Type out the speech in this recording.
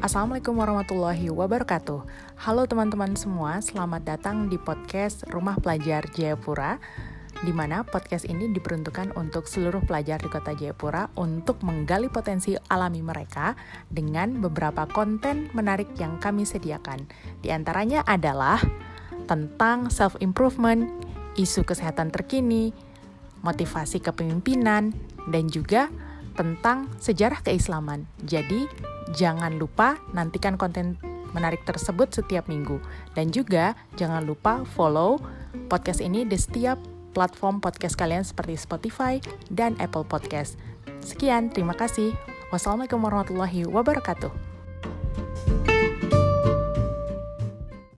Assalamualaikum warahmatullahi wabarakatuh. Halo teman-teman semua, selamat datang di podcast Rumah Pelajar Jayapura di mana podcast ini diperuntukkan untuk seluruh pelajar di kota Jayapura untuk menggali potensi alami mereka dengan beberapa konten menarik yang kami sediakan. Di antaranya adalah tentang self-improvement, isu kesehatan terkini, motivasi kepemimpinan, dan juga tentang sejarah keislaman. Jadi, jangan lupa nantikan konten menarik tersebut setiap minggu. Dan juga jangan lupa follow podcast ini di setiap platform podcast kalian seperti Spotify dan Apple Podcast. Sekian, terima kasih. Wassalamualaikum warahmatullahi wabarakatuh.